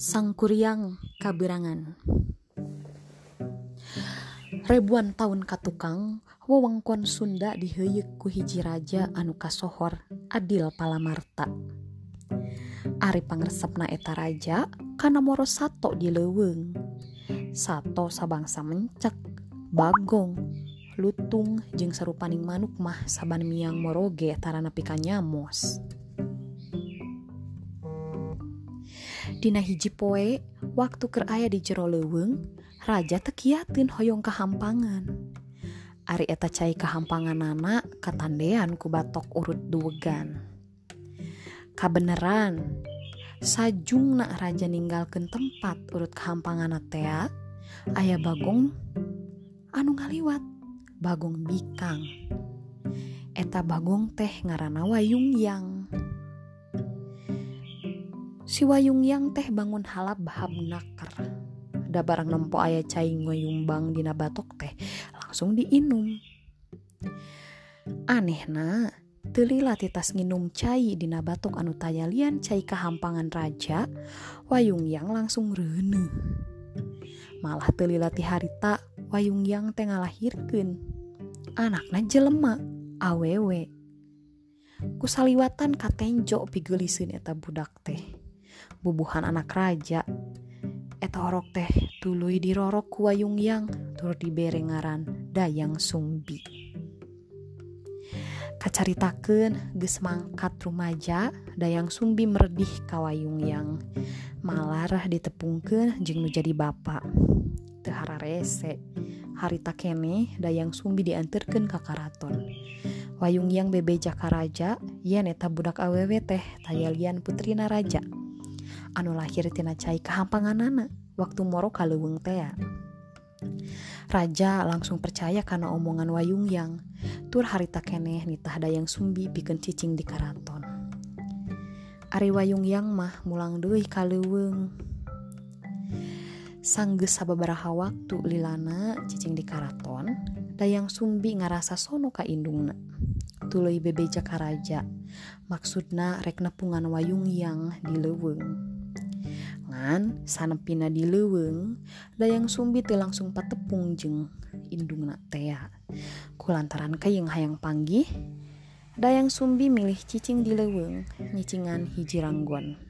Sangkuriang Kaberangan Ribuan tahun katukang, wewengkon Sunda diheyek ku hiji raja anu kasohor Adil Palamarta. Ari pangresepna eta raja kana moro sato di leuweung. Sato sabangsa mencek, bagong, lutung jeung sarupaning manuk mah saban miang moroge tarana pika nyamos. Dina hiji poe waktu ker aya di jero leweng Raja tekiatin hoyong kehampangan Ari eta cai kehampangan nana katandean ku batok urut duwegan. Kabeneran sajungna raja ninggalkan tempat urut kehampangan tea Ayah Bagong anu ngaliwat Bagong bikang. Eta Bagong teh ngaranawayung yang. Si wayung yang teh bangun halap bahab nakar da barang nempo ayah cai ngoyumbang dina batok teh langsung diinum. Aneh na telila titas nginum cai dina batok anu tayalian cai kehampangan raja wayung yang langsung rene malah telila ti harita wayung yang teh ngalahirkeun. Anakna jelema awewe. Kusaliwatan katenjo pigeliseun eta budak teh bubuhan anak raja. Eta orok teh tuluy dirorok ku wayung yang tur dibere ngaran dayang sumbi. Kacaritakeun geus mangkat rumaja dayang sumbi meredih ka wayung yang malarah ditepungkeun jeung nu jadi bapak teu hararese. Harita kene dayang sumbi dianterkeun ka karaton. Wayung yang bebeja ka raja yen eta budak awewe teh tayalian putrina raja anu lahir tina cai kehampanganana. Waktu moro kaleweng tea Raja langsung percaya karena omongan wayung yang tur harita keneh nitah dayang sumbi bikin cicing di karaton. Ari wayung yang mah mulang duih kaleweng sanggeus sababaraha waktu lilana cicing di karaton dayang sumbi ngarasa sono ka indungna. Tuluy bebeja karaja maksudna rek nepungan wayung yang dileweng Tangan sanepina dileweng dayang sumbi teu langsung patepung jeung indungna tea. Ku lantaran kayeng hayang panggih, dayang sumbi milih cicing di leweng nyicingan hiji ranggon.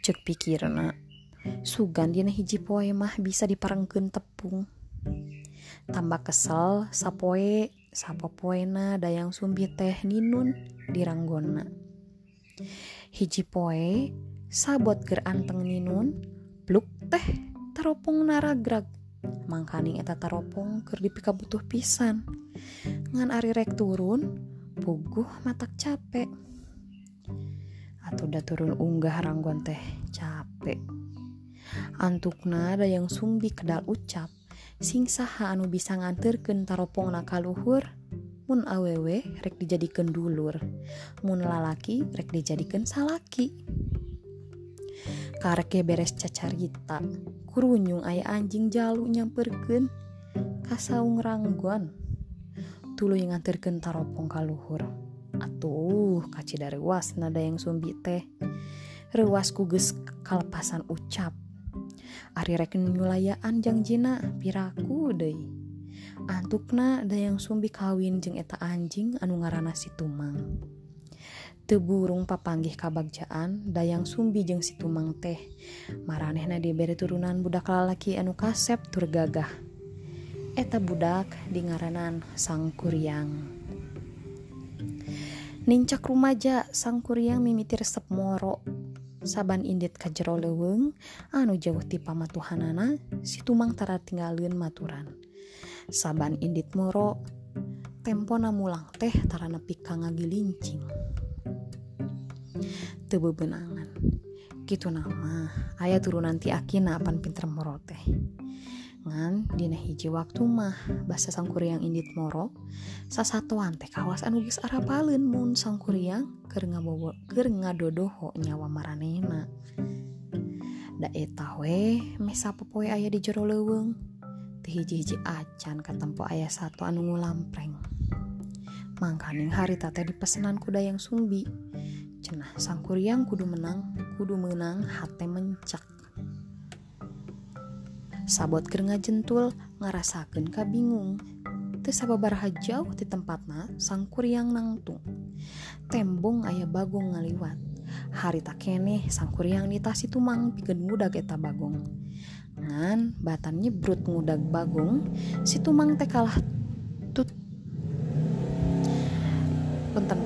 Cek pikirna, sugan dina hiji poe mah bisa diparengkeun tepung. Tambah kesel sapoe sapopoena dayang sumbi teh ninun di ranggona. Hiji poe sabot ger anteng ninun bluk teh teropong naragrag. Mangkaning eta teropong ker dipika butuh pisan. Ngan ari rek turun puguh matak capek atau udah turun unggah rangguan teh capek antukna ada yang sumbi kedal ucap sing saha anu bisa nganterkeun taropong nakaluhur. Mun awewe rek dijadikan dulur. Mun lalaki rek dijadikan salaki kareke beres cacar gita. Kurunyung ayah anjing jalu nyamperken kasaung ranggon. Tulu yang nganterken taropong kaluhur atuh kaci dari was nada yang sumbi teh. Rewas kuges kalepasan ucap. Ari reken nyulayaan jangjina piraku deui. Antukna dayang sumbi kawin jeng eta anjing anu ngaranasi tumang. teburung papanggih kabagjaan dayang Sumbi jeung situmang teh. Maranehna diberi turunan budak lalaki anu kasep tur gagah. Eta budak di ngaranan sang kuriang Nincak rumaja sang kuriang mimiti resep moro. Saban indit ka jero leweng anu jauh ti pamatuhanana situmang tara tinggalin maturan. Saban indit moro tempo namulang teh tara nepi ka ngagilincing. Bebenangan. Gitu nama. Ayah turunan ti akina pan pinter moro teh. Ngan dina hiji waktu mah. Bahasa sangkuriang indit moro. Sasatuan teh kawas anu geus arapaleun mun sangkuriang keur ngabobo keur ngadodoho nyawa maranehna. Da eta we mesa popoe aya di jero leuweung. Teh hiji-hiji acan katempo ayah satu anu ngulampreng mangkaning hari tete dipesenan kuda yang sumbi cenah sang kuriang kudu menang kudu menang hate mencak. Sabot ker ngajentul ngarasakeun kabingung teu sababaraha jauh di tempatna sang kuriang nangtung tembong ayah bagong ngaliwat. Hari tak keneh sang kuriang nitasi tumang pikeun ngudag eta bagong. Ngan batan nyebrut ngudag bagong si tumang teh kalah tut. Punten.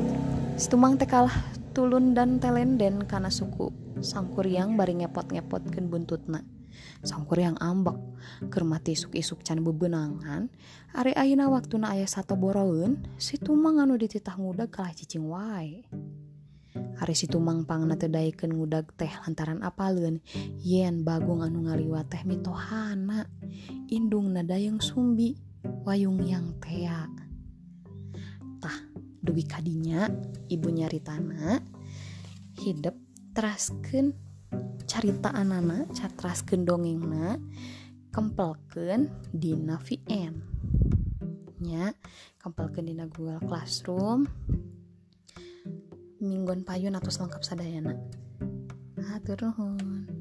Si tumang teh kalah tulun dan telenden kana suku. Sangkuryang bari ngepot-ngepotkeun buntutna. Sangkuryang ambek kermati isuk-isuk can bebenangan ari ayeuna waktuna aya sato boroeun si tumang anu dititah ngudag kalah cicing wae. Ari si tumang pangna teu ngudag teh lantaran apaleun yen Bagong anu ngaliwa teh mitohana indungna dayeng sumbi wayung yang tea. Dugi kadinya ibu nyari tanah hidup terasken carita anana catraskeun dongengna kempelkeun dina VN nya kempelkeun dina Google Classroom mingguan payun atau lengkap sadayana. Atur nuhun